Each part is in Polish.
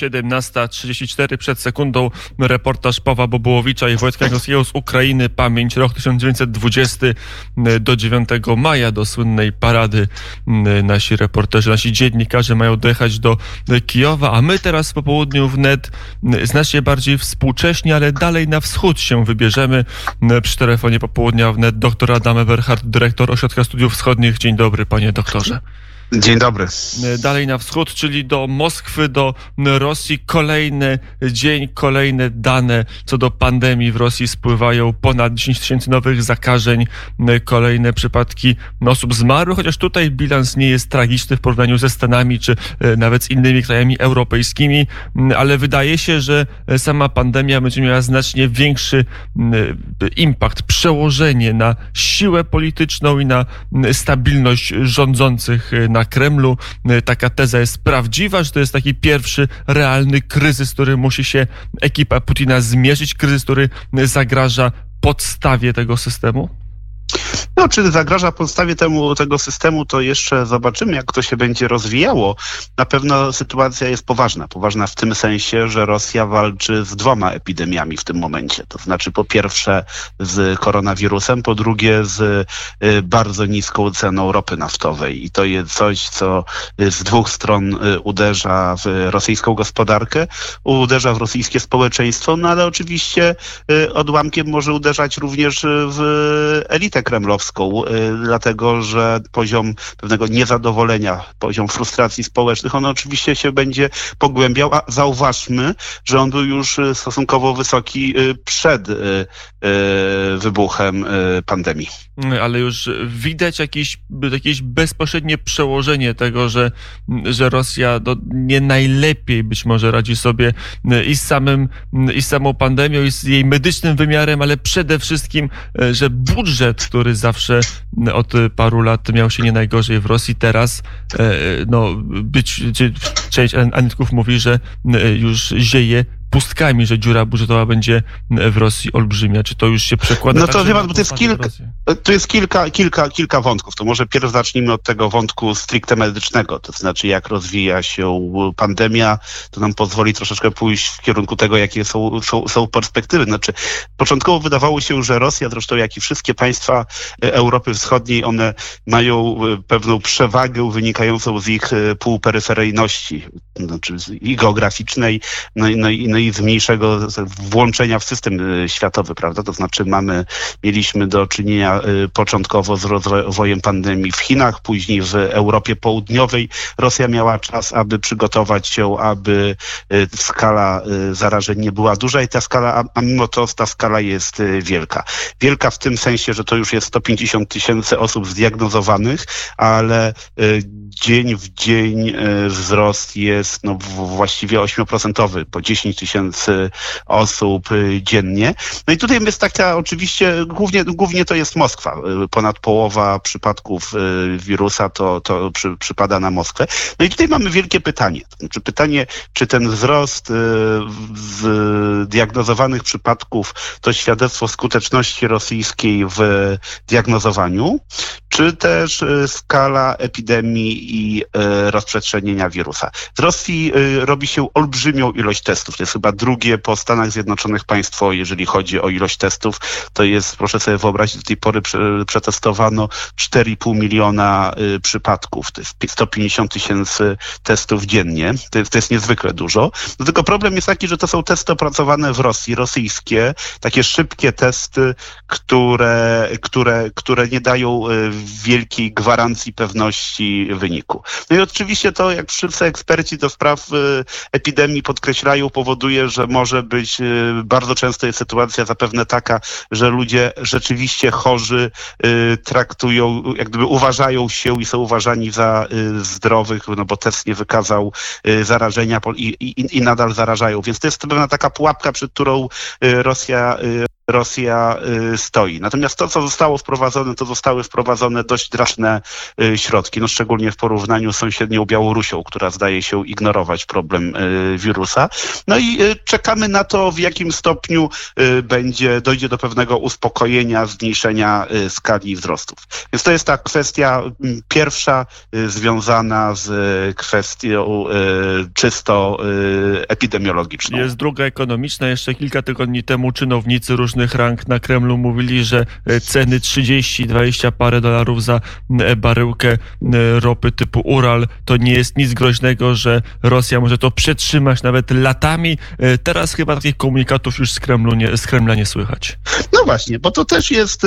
17.34 przed sekundą reportaż Pawła Bobułowicza i Wojtka Janowskiego z Ukrainy. Pamięć rok 1920 do 9 maja do słynnej parady. Nasi reporterzy, nasi dziennikarze mają dojechać do Kijowa, a my teraz po południu wnet znacznie bardziej współcześnie, ale dalej na wschód się wybierzemy. Przy telefonie popołudnia wnet dr Adam Eberhard, dyrektor Ośrodka Studiów Wschodnich. Dzień dobry, panie doktorze. Dzień dobry. Dalej na wschód, czyli do Moskwy, do Rosji. Kolejny dzień, kolejne dane co do pandemii w Rosji spływają. Ponad 10 tysięcy nowych zakażeń, kolejne przypadki osób zmarłych, chociaż tutaj bilans nie jest tragiczny w porównaniu ze Stanami czy e, nawet z innymi krajami europejskimi, ale wydaje się, że sama pandemia będzie miała znacznie większy impact, przełożenie na siłę polityczną i na stabilność rządzących na na Kremlu. E, taka teza jest prawdziwa, że to jest taki pierwszy realny kryzys, który musi się ekipa Putina zmierzyć, kryzys, który zagraża podstawie tego systemu? No, czy zagraża podstawie temu, tego systemu, to jeszcze zobaczymy, jak to się będzie rozwijało. Na pewno sytuacja jest poważna. Poważna w tym sensie, że Rosja walczy z dwoma epidemiami w tym momencie. To znaczy, po pierwsze z koronawirusem, po drugie z y, bardzo niską ceną ropy naftowej. I to jest coś, co z dwóch stron y, uderza w rosyjską gospodarkę, uderza w rosyjskie społeczeństwo, no ale oczywiście y, odłamkiem może uderzać również w elitę kremlowską Y, dlatego że poziom pewnego niezadowolenia, poziom frustracji społecznych, on oczywiście się będzie pogłębiał, a zauważmy, że on był już y, stosunkowo wysoki y, przed wybuchem pandemii. Ale już widać jakieś, jakieś bezpośrednie przełożenie tego, że, że Rosja no, nie najlepiej być może radzi sobie i z, samym, i z samą pandemią, i z jej medycznym wymiarem, ale przede wszystkim, że budżet, który zawsze od paru lat miał się nie najgorzej w Rosji. Teraz e, no, być, część analitków mówi, że e, już zieje pustkami, że dziura budżetowa będzie w Rosji olbrzymia. Czy to już się przekłada? No to wie pan, bo to jest, kilka, to jest kilka, kilka, kilka wątków. To może pierw zacznijmy od tego wątku stricte medycznego, to znaczy jak rozwija się pandemia, to nam pozwoli troszeczkę pójść w kierunku tego, jakie są, są, są perspektywy. Znaczy, początkowo wydawało się, że Rosja, zresztą jak i wszystkie państwa e, Europy Wschodniej, one mają e, pewną przewagę wynikającą z ich e, półperyferyjności, znaczy i geograficznej, no, no, no i z mniejszego włączenia w system y, światowy, prawda? To znaczy mamy, mieliśmy do czynienia y, początkowo z rozwojem pandemii w Chinach, później w Europie Południowej. Rosja miała czas, aby przygotować się, aby y, skala zarażeń nie była duża i ta skala, a mimo to ta skala jest wielka. Wielka w tym sensie, że to już jest 150 tysięcy osób zdiagnozowanych, ale dzień w dzień wzrost jest no, właściwie 8% po 10 tysięcy tysięcy osób y, dziennie. No i tutaj jest taka oczywiście, głównie, głównie to jest Moskwa. Y, ponad połowa przypadków y, wirusa to, to przy, przypada na Moskwę. No i tutaj mamy wielkie pytanie. To znaczy pytanie, czy ten wzrost diagnozowanych przypadków to świadectwo skuteczności rosyjskiej w diagnozowaniu, czy też skala epidemii i rozprzestrzenienia wirusa. Z Rosji robi się olbrzymią ilość testów. To jest chyba drugie po Stanach Zjednoczonych państwo, jeżeli chodzi o ilość testów. To jest, proszę sobie wyobrazić, do tej pory przetestowano 4,5 miliona y, przypadków. To jest 150 tysięcy testów dziennie. To jest, to jest niezwykle dużo. No tylko problem jest taki, że to są testy opracowane w Rosji, rosyjskie, takie szybkie testy, które, które, które nie dają y, wielkiej gwarancji pewności wyniku. No i oczywiście to, jak wszyscy eksperci do spraw y, epidemii podkreślają, powoduje, że może być y, bardzo często jest sytuacja zapewne taka, że ludzie rzeczywiście chorzy y, traktują, jak gdyby uważają się i są uważani za zdrowych, no bo test nie wykazał zarażenia i, i, i nadal zarażają. Więc to jest pewna taka pułapka, przed którą Rosja Rosja stoi. Natomiast to, co zostało wprowadzone, to zostały wprowadzone dość drażne środki, no szczególnie w porównaniu z sąsiednią Białorusią, która zdaje się ignorować problem wirusa. No i czekamy na to, w jakim stopniu będzie, dojdzie do pewnego uspokojenia, zmniejszenia skali wzrostów. Więc to jest ta kwestia pierwsza związana z kwestią czysto epidemiologiczną. Jest druga ekonomiczna. Jeszcze kilka tygodni temu czynownicy różnych rank na Kremlu mówili, że e, ceny 30-20 parę dolarów za e, baryłkę e, ropy typu Ural to nie jest nic groźnego, że Rosja może to przetrzymać nawet latami. Teraz chyba takich komunikatów już z, Kremlu nie, z Kremla nie słychać. No właśnie, bo to też jest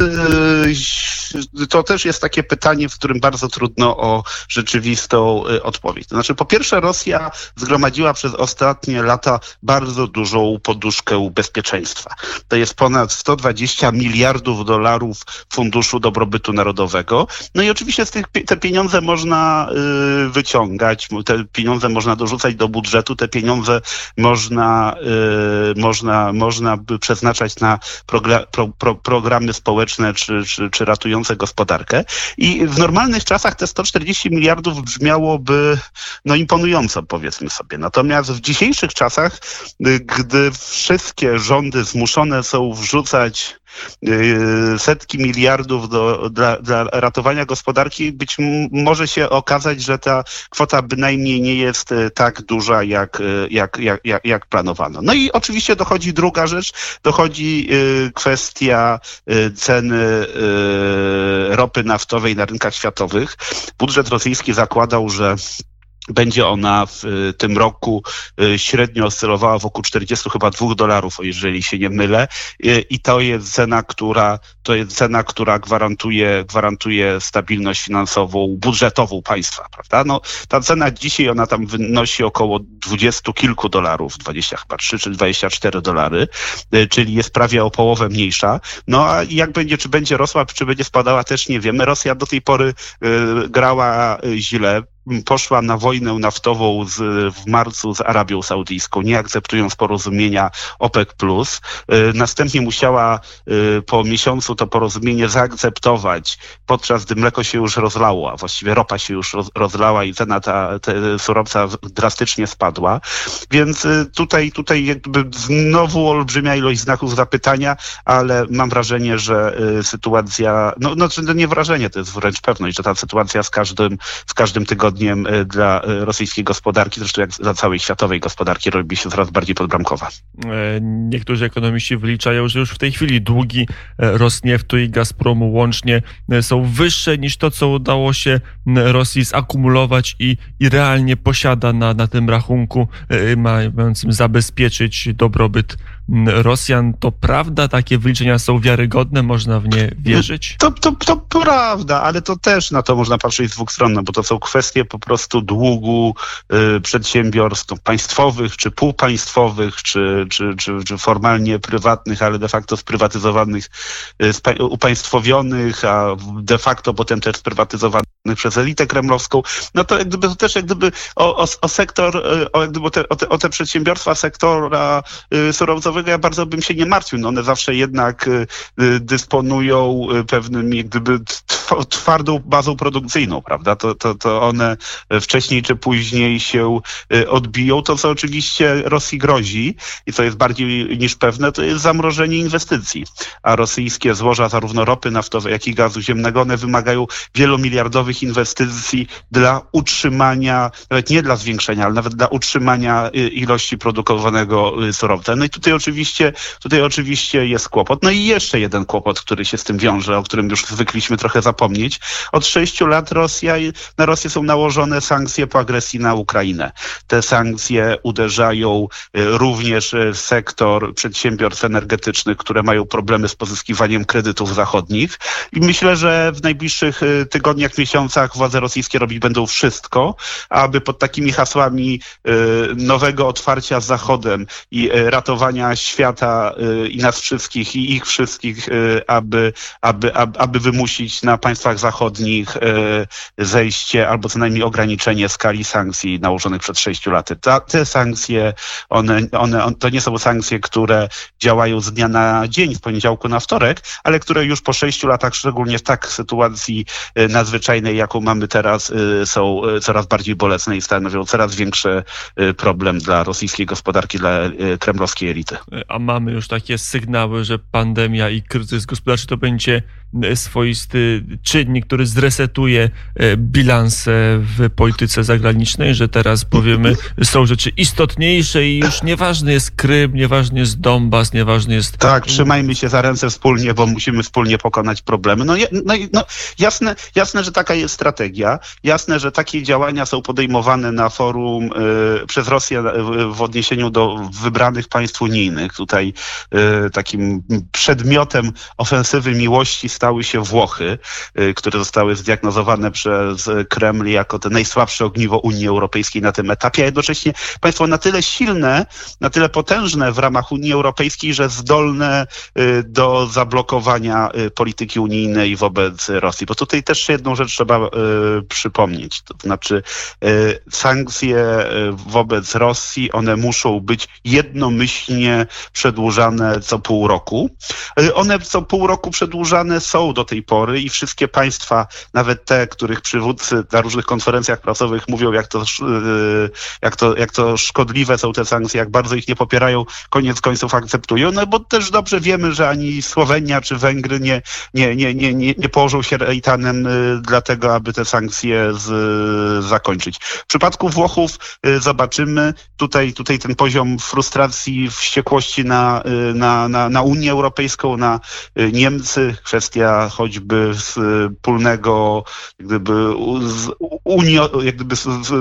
to też jest takie pytanie, w którym bardzo trudno o rzeczywistą odpowiedź. To znaczy, po pierwsze, Rosja zgromadziła przez ostatnie lata bardzo dużą poduszkę bezpieczeństwa. To jest ponad 120 miliardów dolarów Funduszu Dobrobytu Narodowego. No i oczywiście z tych, te pieniądze można y, wyciągać, te pieniądze można dorzucać do budżetu, te pieniądze można, y, można, można przeznaczać na progra, pro, pro, programy społeczne czy, czy, czy ratujące gospodarkę. I w normalnych czasach te 140 miliardów brzmiałoby no imponująco, powiedzmy sobie. Natomiast w dzisiejszych czasach, y, gdy wszystkie rządy zmuszone są wrzucać y, setki miliardów do, dla, dla ratowania gospodarki, być może się okazać, że ta kwota bynajmniej nie jest y, tak duża, jak, jak, jak, jak, jak planowano. No i oczywiście dochodzi druga rzecz, dochodzi kwestia ceny ropy naftowej na rynkach światowych. Budżet rosyjski zakładał, że będzie ona w y, tym roku y, średnio oscylowała wokół 40 chyba 2 dolarów, jeżeli się nie mylę. Y, I to jest cena, która, to jest cena, która gwarantuje, gwarantuje stabilność finansową, budżetową państwa, prawda? No, ta cena dzisiaj, ona tam wynosi około 20 kilku dolarów, 20 chyba 3 czy 24 dolary, czyli jest prawie o połowę mniejsza. No a jak będzie, czy będzie rosła, czy będzie spadała, też nie wiemy. Rosja do tej pory grała źle, poszła na wojnę naftową z, w marcu z Arabią Saudyjską, nie akceptując porozumienia OPEC+. Y, następnie musiała y, po miesiącu to porozumienie zaakceptować, podczas gdy mleko się już rozlało, a właściwie ropa się już rozlała i cena ta, surowca drastycznie spadła. Więc y, tutaj, tutaj jakby znowu olbrzymia ilość znaków zapytania, ale mam wrażenie, że sytuacja, no, no nie wrażenie, to jest wręcz pewność, że ta sytuacja z każdym, z każdym tygodniem tygodniem e, dla e, rosyjskiej gospodarki, zresztą jak dla całej światowej gospodarki robi się coraz bardziej podbramkowa. E, niektórzy ekonomiści wyliczają, że już w tej chwili długi Rosnieftu i Gazpromu łącznie są wyższe niż to, co udało się Rosji zakumulować i, i realnie posiada na, na tym rachunku, mającym zabezpieczyć dobrobyt Rosjan. To prawda? Takie wyliczenia są wiarygodne? Można w nie wierzyć? To, to, to prawda, ale to też na to można patrzeć z dwóch stron, no bo to są kwestie po prostu długu y, przedsiębiorstw państwowych, czy półpaństwowych, czy, czy, czy, czy formalnie prywatnych, ale de facto sprywatyzowanych, y, upaństwowionych, a de facto potem też sprywatyzowanych przez elitę kremlowską, no to jak gdyby to też jak gdyby o, o, o sektor, y, o, jak gdyby o, te, o, te, o te przedsiębiorstwa sektora y, surowcowego ja bardzo bym się nie martwił. No one zawsze jednak y dysponują pewnym jak gdyby twardą bazą produkcyjną, prawda? To, to, to one wcześniej czy później się odbiją. To, co oczywiście Rosji grozi i co jest bardziej niż pewne, to jest zamrożenie inwestycji. A rosyjskie złoża zarówno ropy naftowej, jak i gazu ziemnego, one wymagają wielomiliardowych inwestycji dla utrzymania, nawet nie dla zwiększenia, ale nawet dla utrzymania y, ilości produkowanego y, surowca. No i tutaj oczywiście, tutaj oczywiście jest kłopot. No i jeszcze jeden kłopot, który się z tym wiąże, o którym już zwykliśmy trochę zapomnieć. Od sześciu lat Rosja, na Rosję są nałożone sankcje po agresji na Ukrainę. Te sankcje uderzają y, również w sektor przedsiębiorstw energetycznych, które mają problemy z pozyskiwaniem kredytów zachodnich. I myślę, że w najbliższych tygodniach, miesiącach władze rosyjskie robić będą wszystko, aby pod takimi hasłami nowego otwarcia z Zachodem i ratowania świata i nas wszystkich i ich wszystkich, aby, aby, aby wymusić na państwach zachodnich zejście albo co najmniej ograniczenie skali sankcji nałożonych przed sześciu laty. Ta, te sankcje, one, one, to nie są sankcje, które działają z dnia na dzień, z poniedziałku na wtorek, ale które już po sześciu latach, szczególnie w tak sytuacji nadzwyczajnej, jaką mamy teraz, są coraz bardziej bolesne i stanowią coraz większy problem dla rosyjskiej gospodarki, dla kremlowskiej elity. A mamy już takie sygnały, że pandemia i kryzys gospodarczy to będzie swoisty czynnik, który zresetuje e, bilanse w polityce zagranicznej, że teraz powiemy, są rzeczy istotniejsze i już nieważny jest Krym, nieważny jest Donbas, nieważny jest... Tak, trzymajmy się za ręce wspólnie, bo musimy wspólnie pokonać problemy. No, no, no jasne, jasne, że taka jest strategia, jasne, że takie działania są podejmowane na forum y, przez Rosję w odniesieniu do wybranych państw unijnych. Tutaj y, takim przedmiotem ofensywy miłości stały się Włochy, które zostały zdiagnozowane przez Kreml jako te najsłabsze ogniwo Unii Europejskiej na tym etapie, a jednocześnie państwo na tyle silne, na tyle potężne w ramach Unii Europejskiej, że zdolne y, do zablokowania y, polityki unijnej wobec Rosji. Bo tutaj też jedną rzecz trzeba przypomnieć, to znaczy sankcje wobec Rosji, one muszą być jednomyślnie przedłużane co pół roku. One co pół roku przedłużane są do tej pory i wszystkie państwa, nawet te, których przywódcy na różnych konferencjach prasowych mówią, jak to, yy, jak to, jak to szkodliwe są te sankcje, jak bardzo ich nie popierają, koniec końców akceptują, no bo też dobrze wiemy, że ani Słowenia czy Węgry nie, nie, nie, nie, nie, nie położą się rejtanem yy, dlatego, aby te sankcje z, zakończyć. W przypadku Włochów yy, zobaczymy. Tutaj, tutaj ten poziom frustracji, wściekłości na, na, na, na Unię Europejską, na Niemcy, kwestia choćby wspólnego jak gdyby, unio, jak gdyby,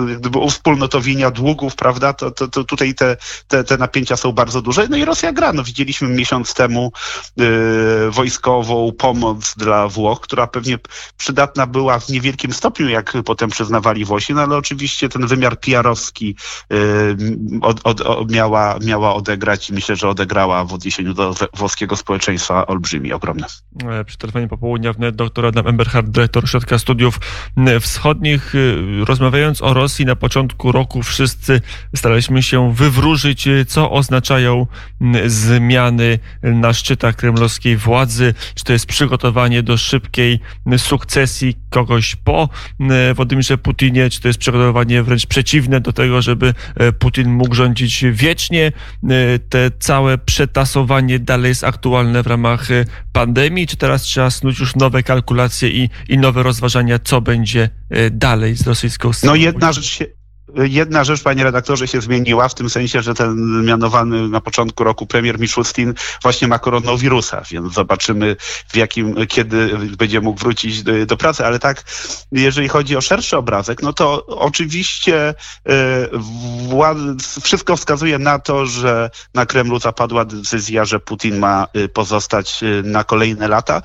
jak gdyby uwspólnotowienia długów, prawda, to, to, to tutaj te, te, te napięcia są bardzo duże. No i Rosja gra. No, widzieliśmy miesiąc temu y, wojskową pomoc dla Włoch, która pewnie przydatna była w niewielkim stopniu, jak potem przyznawali Włosi, no ale oczywiście ten wymiar PR-owski y, od, od, od, miała, miała odegrać i myślę, że odegrała w odniesieniu do włoskiego społeczeństwa olbrzymi, ogromne. E, trwanie popołudnia wnet dr Adam Emberhardt, dyrektor Ośrodka Studiów Wschodnich. Rozmawiając o Rosji na początku roku wszyscy staraliśmy się wywróżyć, co oznaczają zmiany na szczytach kremlowskiej władzy. Czy to jest przygotowanie do szybkiej sukcesji kogoś po Władimirze Putinie, czy to jest przygotowanie wręcz przeciwne do tego, żeby Putin mógł rządzić wiecznie. Te całe przetasowanie dalej jest aktualne w ramach pandemii, czy teraz trzeba snuć już nowe kalkulacje i, i nowe rozważania, co będzie e, dalej z rosyjską stroną. No jedna rzecz się, Jedna rzecz, panie redaktorze, się zmieniła w tym sensie, że ten mianowany na początku roku premier Miszustin właśnie ma koronawirusa, więc zobaczymy w jakim, kiedy będzie mógł wrócić do, do pracy. Ale tak, jeżeli chodzi o szerszy obrazek, no to oczywiście y, wszystko wskazuje na to, że na Kremlu zapadła decyzja, że Putin ma y, pozostać y, na kolejne lata.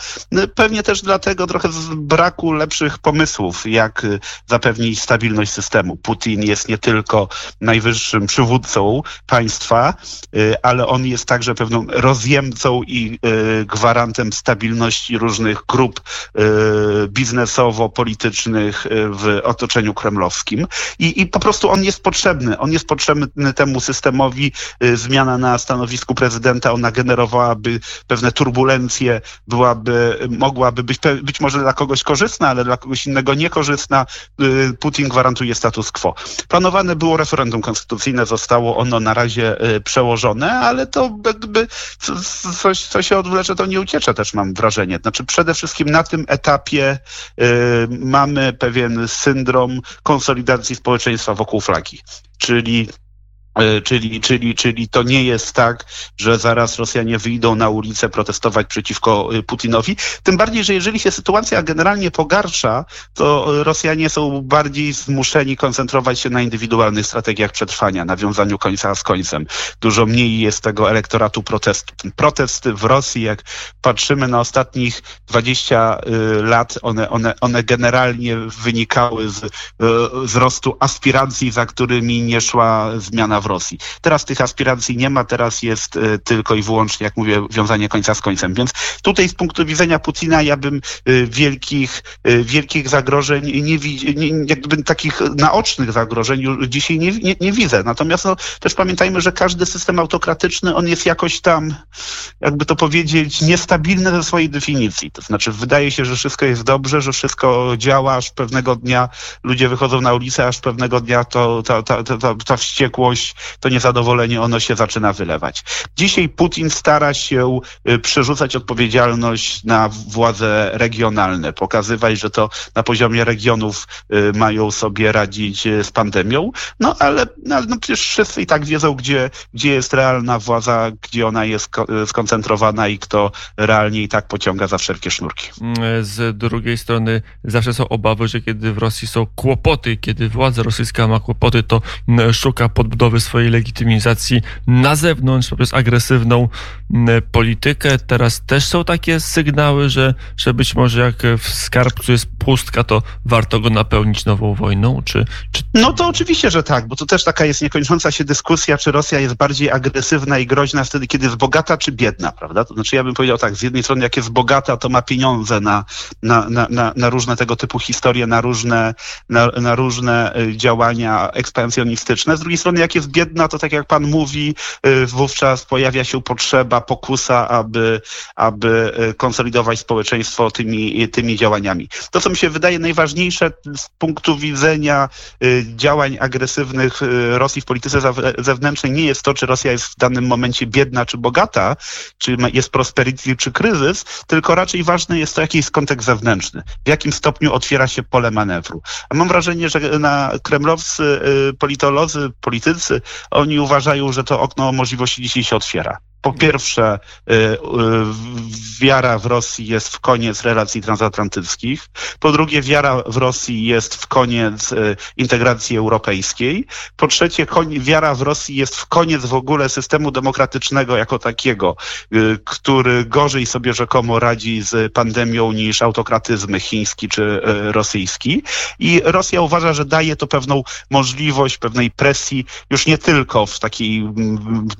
Pewnie też dlatego trochę z braku lepszych pomysłów, jak zapewnić stabilność systemu. Putin jest jest nie tylko najwyższym przywódcą państwa, y, ale on jest także pewną rozjemcą i y, gwarantem stabilności różnych grup y, biznesowo-politycznych w otoczeniu kremlowskim. I, I po prostu on jest potrzebny. On jest potrzebny temu systemowi. Zmiana na stanowisku prezydenta, ona generowałaby pewne turbulencje, byłaby, mogłaby być być może dla kogoś korzystna, ale dla kogoś innego niekorzystna. Putin gwarantuje status quo. Planowane było referendum konstytucyjne, zostało ono na razie y, przełożone, ale to jakby coś, co się odwlecze, to nie uciecze też mam wrażenie. Znaczy przede wszystkim na tym etapie y, mamy pewien syndrom konsolidacji społeczeństwa wokół flagi. Czyli czyli, czyli, czyli to nie jest tak, że zaraz Rosjanie wyjdą na ulicę protestować przeciwko e, Putinowi. Tym bardziej, że jeżeli się sytuacja generalnie pogarsza, to Rosjanie są bardziej zmuszeni koncentrować się na indywidualnych strategiach przetrwania, nawiązaniu końca z końcem. Dużo mniej jest tego elektoratu protestu. Ten protest w Rosji, jak patrzymy na ostatnich 20 e, lat, one, one, one generalnie wynikały z wzrostu aspiracji, za którymi nie szła zmiana w Rosji. Teraz tych aspiracji nie ma, teraz jest tylko i wyłącznie, jak mówię, wiązanie końca z końcem. Więc tutaj z punktu widzenia Putina ja bym wielkich, wielkich zagrożeń nie widzę, jakby takich naocznych zagrożeń dzisiaj nie, nie, nie widzę. Natomiast no, też pamiętajmy, że każdy system autokratyczny, on jest jakoś tam, jakby to powiedzieć, niestabilny ze swojej definicji. To znaczy wydaje się, że wszystko jest dobrze, że wszystko działa, aż pewnego dnia ludzie wychodzą na ulicę, aż pewnego dnia to, ta, ta, ta, ta wściekłość, to niezadowolenie, ono się zaczyna wylewać. Dzisiaj Putin stara się y, przerzucać odpowiedzialność na władze regionalne, pokazywać, że to na poziomie regionów y, mają sobie radzić y, z pandemią, no ale, no, ale no przecież wszyscy i tak wiedzą, gdzie, gdzie jest realna władza, gdzie ona jest skoncentrowana i kto realnie i tak pociąga za wszelkie sznurki. Z drugiej strony zawsze są obawy, że kiedy w Rosji są kłopoty, kiedy władza rosyjska ma kłopoty, to szuka podbudowy swojej legitymizacji na zewnątrz poprzez agresywną politykę. Teraz też są takie sygnały, że, że być może jak w skarbcu jest pustka, to warto go napełnić nową wojną? Czy, czy... No to oczywiście, że tak, bo to też taka jest niekończąca się dyskusja, czy Rosja jest bardziej agresywna i groźna wtedy, kiedy jest bogata, czy biedna, prawda? To znaczy ja bym powiedział tak, z jednej strony jak jest bogata, to ma pieniądze na, na, na, na, na różne tego typu historie, na różne, na, na różne y, działania ekspansjonistyczne. Z drugiej strony jak jest biedna, to tak jak pan mówi, y, wówczas pojawia się potrzeba, pokusa, aby, aby y, konsolidować społeczeństwo tymi, tymi działaniami. To, co mi się wydaje najważniejsze z punktu widzenia działań agresywnych Rosji w polityce zewnętrznej nie jest to, czy Rosja jest w danym momencie biedna czy bogata, czy jest prosperity czy kryzys, tylko raczej ważne jest to, jaki jest kontekst zewnętrzny, w jakim stopniu otwiera się pole manewru. A mam wrażenie, że na kremlowscy y, politolodzy, politycy, oni uważają, że to okno możliwości dzisiaj się otwiera. Po pierwsze, y, y, wiara w Rosji jest w koniec relacji transatlantyckich. Po drugie, wiara w Rosji jest w koniec y, integracji europejskiej. Po trzecie, wiara w Rosji jest w koniec w ogóle systemu demokratycznego jako takiego, który gorzej sobie rzekomo radzi z pandemią niż autokratyzm chiński czy rosyjski. I Rosja uważa, że daje to pewną możliwość pewnej presji, już nie tylko w takiej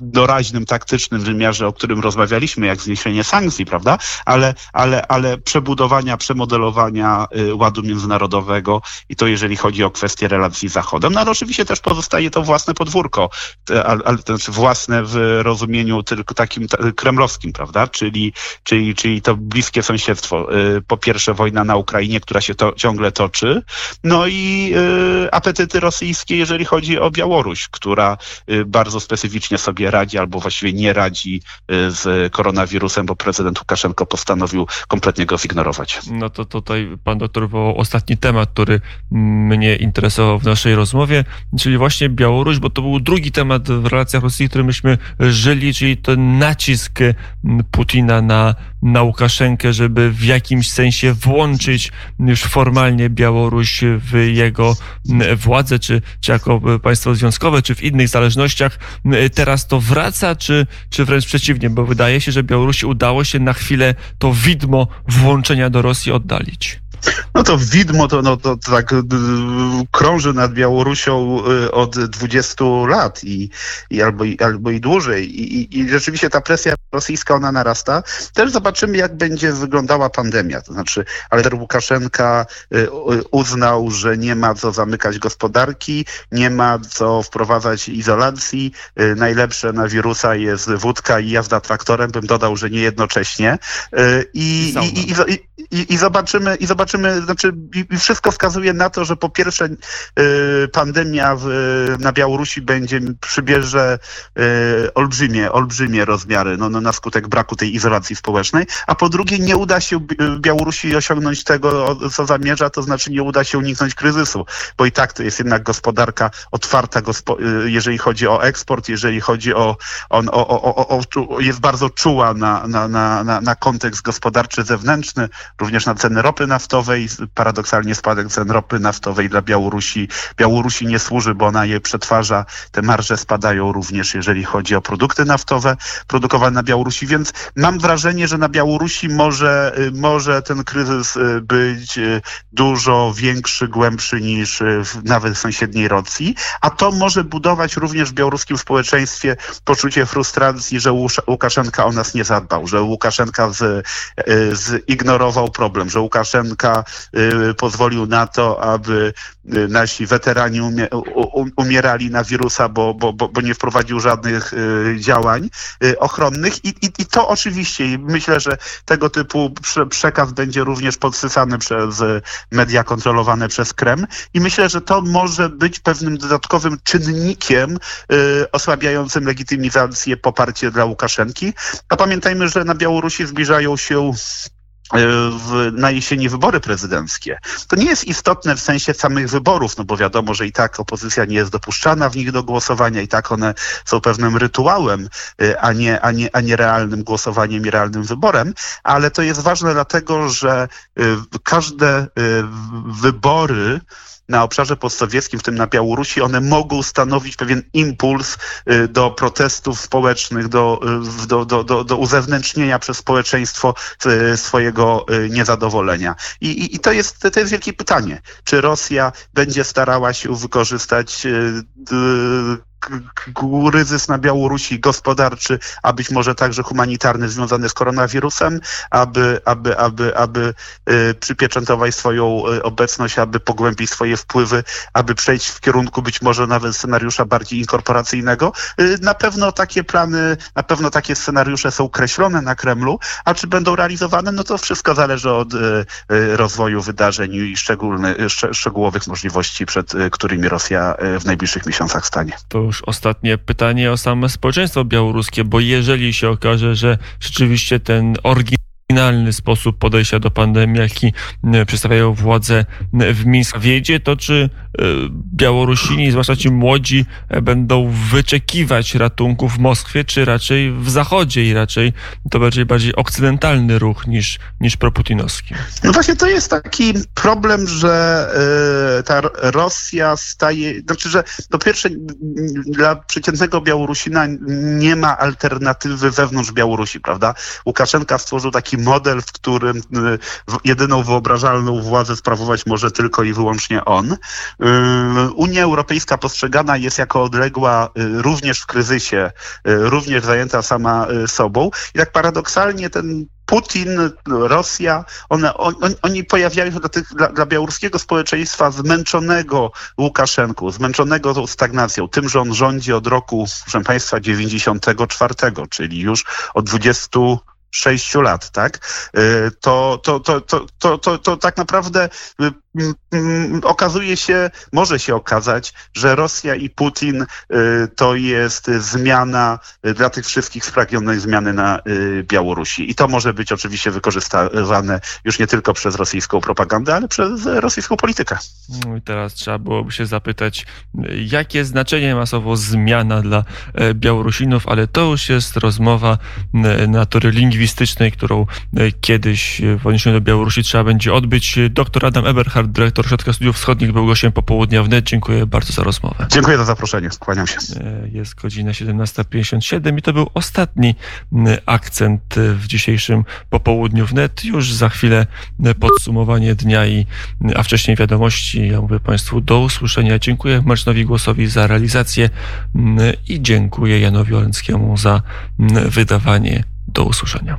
doraźnym, taktycznym wymiarze, o którym rozmawialiśmy, jak zniesienie sankcji, prawda? Ale, ale, ale przebudowania, przemodelowania y, ładu międzynarodowego i to jeżeli chodzi o kwestie relacji z Zachodem. No ale oczywiście też pozostaje to własne podwórko, ale, to znaczy własne w rozumieniu tylko takim kremlowskim, prawda? Czyli, czyli, czyli to bliskie sąsiedztwo. Y, po pierwsze wojna na Ukrainie, która się to ciągle toczy, no i y, apetyty rosyjskie, jeżeli chodzi o Białoruś, która bardzo specyficznie sobie radzi albo właściwie nie radzi Y, z koronawirusem, bo prezydent Łukaszenko postanowił kompletnie go zignorować. No to tutaj pan doktor wywołał ostatni temat, który mnie interesował w naszej rozmowie, czyli właśnie Białoruś, bo to był drugi temat w relacjach Rosji, który myśmy żyli, czyli ten nacisk Putina na, na Łukaszenkę, żeby w jakimś sensie włączyć już formalnie Białoruś w jego władzę, czy, czy jako państwo związkowe, czy w innych zależnościach. Teraz to wraca, czy, czy wręcz przeciwnie, bo wydaje się, że Białorusi udało się na chwilę to widmo włączenia do Rosji oddalić. No to widmo to, no, to, to tak y, krąży nad Białorusią y, od 20 lat i, i albo, i, albo i dłużej. I, I rzeczywiście ta presja rosyjska, ona narasta. Też zobaczymy, jak będzie wyglądała pandemia. To znaczy, Aleksander Łukaszenka y, uznał, że nie ma co zamykać gospodarki, nie ma co wprowadzać izolacji. Najlepsze na wirusa jest wódka i jazda traktorem. Bym dodał, że nie jednocześnie. I, i, i, i, i zobaczymy, i zobaczymy znaczy wszystko wskazuje na to, że po pierwsze y, pandemia w, na Białorusi będzie, przybierze y, olbrzymie, olbrzymie rozmiary no, no, na skutek braku tej izolacji społecznej, a po drugie nie uda się Białorusi osiągnąć tego, co zamierza, to znaczy nie uda się uniknąć kryzysu, bo i tak to jest jednak gospodarka otwarta, y, jeżeli chodzi o eksport, jeżeli chodzi o, o, o, o, jest bardzo czuła na, na, na, na kontekst gospodarczy zewnętrzny, również na ceny ropy naftowej. Paradoksalnie spadek cen ropy naftowej dla Białorusi. Białorusi nie służy, bo ona je przetwarza. Te marże spadają również, jeżeli chodzi o produkty naftowe produkowane na Białorusi, więc mam wrażenie, że na Białorusi może, może ten kryzys być dużo większy, głębszy niż w, nawet w sąsiedniej Rosji, a to może budować również w białoruskim społeczeństwie poczucie frustracji, że Łukaszenka o nas nie zadbał, że Łukaszenka z, zignorował problem, że Łukaszenka pozwolił na to, aby nasi weterani umie, umierali na wirusa, bo, bo, bo nie wprowadził żadnych działań ochronnych i, i, i to oczywiście myślę, że tego typu przekaz będzie również podsycany przez media kontrolowane przez Kreml i myślę, że to może być pewnym dodatkowym czynnikiem osłabiającym legitymizację poparcie dla Łukaszenki. A pamiętajmy, że na Białorusi zbliżają się w, na jesieni wybory prezydenckie. To nie jest istotne w sensie samych wyborów, no bo wiadomo, że i tak opozycja nie jest dopuszczana w nich do głosowania, i tak one są pewnym rytuałem, e, a nie, a nie, a nie realnym głosowaniem i realnym wyborem, ale to jest ważne dlatego, że e, każde wybory na obszarze postsowieckim, w tym na Białorusi, one mogą stanowić pewien impuls y, do protestów społecznych, do, y, do, do, do, do uzewnętrznienia przez społeczeństwo y, swojego niezadowolenia. I, i, i to, jest, to jest wielkie pytanie. Czy Rosja będzie starała się wykorzystać kryzys na Białorusi gospodarczy, a być może także humanitarny związany z koronawirusem, aby, aby, aby, aby y, przypieczętować swoją y, obecność, aby pogłębić swoje wpływy, aby przejść w kierunku być może nawet scenariusza bardziej inkorporacyjnego. Y, na pewno takie plany, na pewno takie scenariusze są kreślone na Kremlu, a czy będą realizowane, no to wszystko zależy od rozwoju wydarzeń i szczególny, szczegółowych możliwości, przed którymi Rosja w najbliższych miesiącach stanie. To już ostatnie pytanie o same społeczeństwo białoruskie, bo jeżeli się okaże, że rzeczywiście ten oryginalny oryginalny sposób podejścia do pandemii, jaki e, przedstawiają władze e, w Mińsku. Wiedzie to, czy e, Białorusini, zwłaszcza ci młodzi, będą wyczekiwać ratunku w Moskwie, czy raczej w Zachodzie i raczej to będzie bardziej okcydentalny ruch niż, niż proputinowski. No właśnie to jest taki problem, że ta Rosja staje, znaczy, że po pierwsze dla przeciętnego Białorusina nie ma alternatywy wewnątrz Białorusi, prawda? Łukaszenka stworzył taki model, w którym y, jedyną wyobrażalną władzę sprawować może tylko i wyłącznie on. Y, Unia Europejska postrzegana jest jako odległa y, również w kryzysie, również zajęta sama sobą. I tak paradoksalnie ten Putin, Rosja, one, on, oni pojawiają się dla, tych, dla, dla, białoruskiego społeczeństwa zmęczonego Łukaszenką, zmęczonego tą stagnacją, tym, że on rządzi od roku, proszę Państwa, 94, czyli już od 20 sześciu lat, tak? To, to, to, to, to, to, to tak naprawdę okazuje się, może się okazać, że Rosja i Putin to jest zmiana dla tych wszystkich spragnionej zmiany na Białorusi. I to może być oczywiście wykorzystywane już nie tylko przez rosyjską propagandę, ale przez rosyjską politykę. No i teraz trzeba byłoby się zapytać, jakie znaczenie ma słowo zmiana dla Białorusinów, ale to już jest rozmowa natury lingwistycznej którą e, kiedyś e, w odniesieniu do Białorusi trzeba będzie odbyć. Doktor Adam Eberhard, dyrektor Ośrodka Studiów Wschodnich, był gościem popołudnia wnet. Dziękuję bardzo za rozmowę. Dziękuję za zaproszenie. Skłaniam się. E, jest godzina 17.57 i to był ostatni akcent w dzisiejszym popołudniu wnet. Już za chwilę podsumowanie dnia i a wcześniej wiadomości. Ja mówię Państwu do usłyszenia. Dziękuję Marcinowi Głosowi za realizację i dziękuję Janowi Olenckiemu za wydawanie do usłyszenia.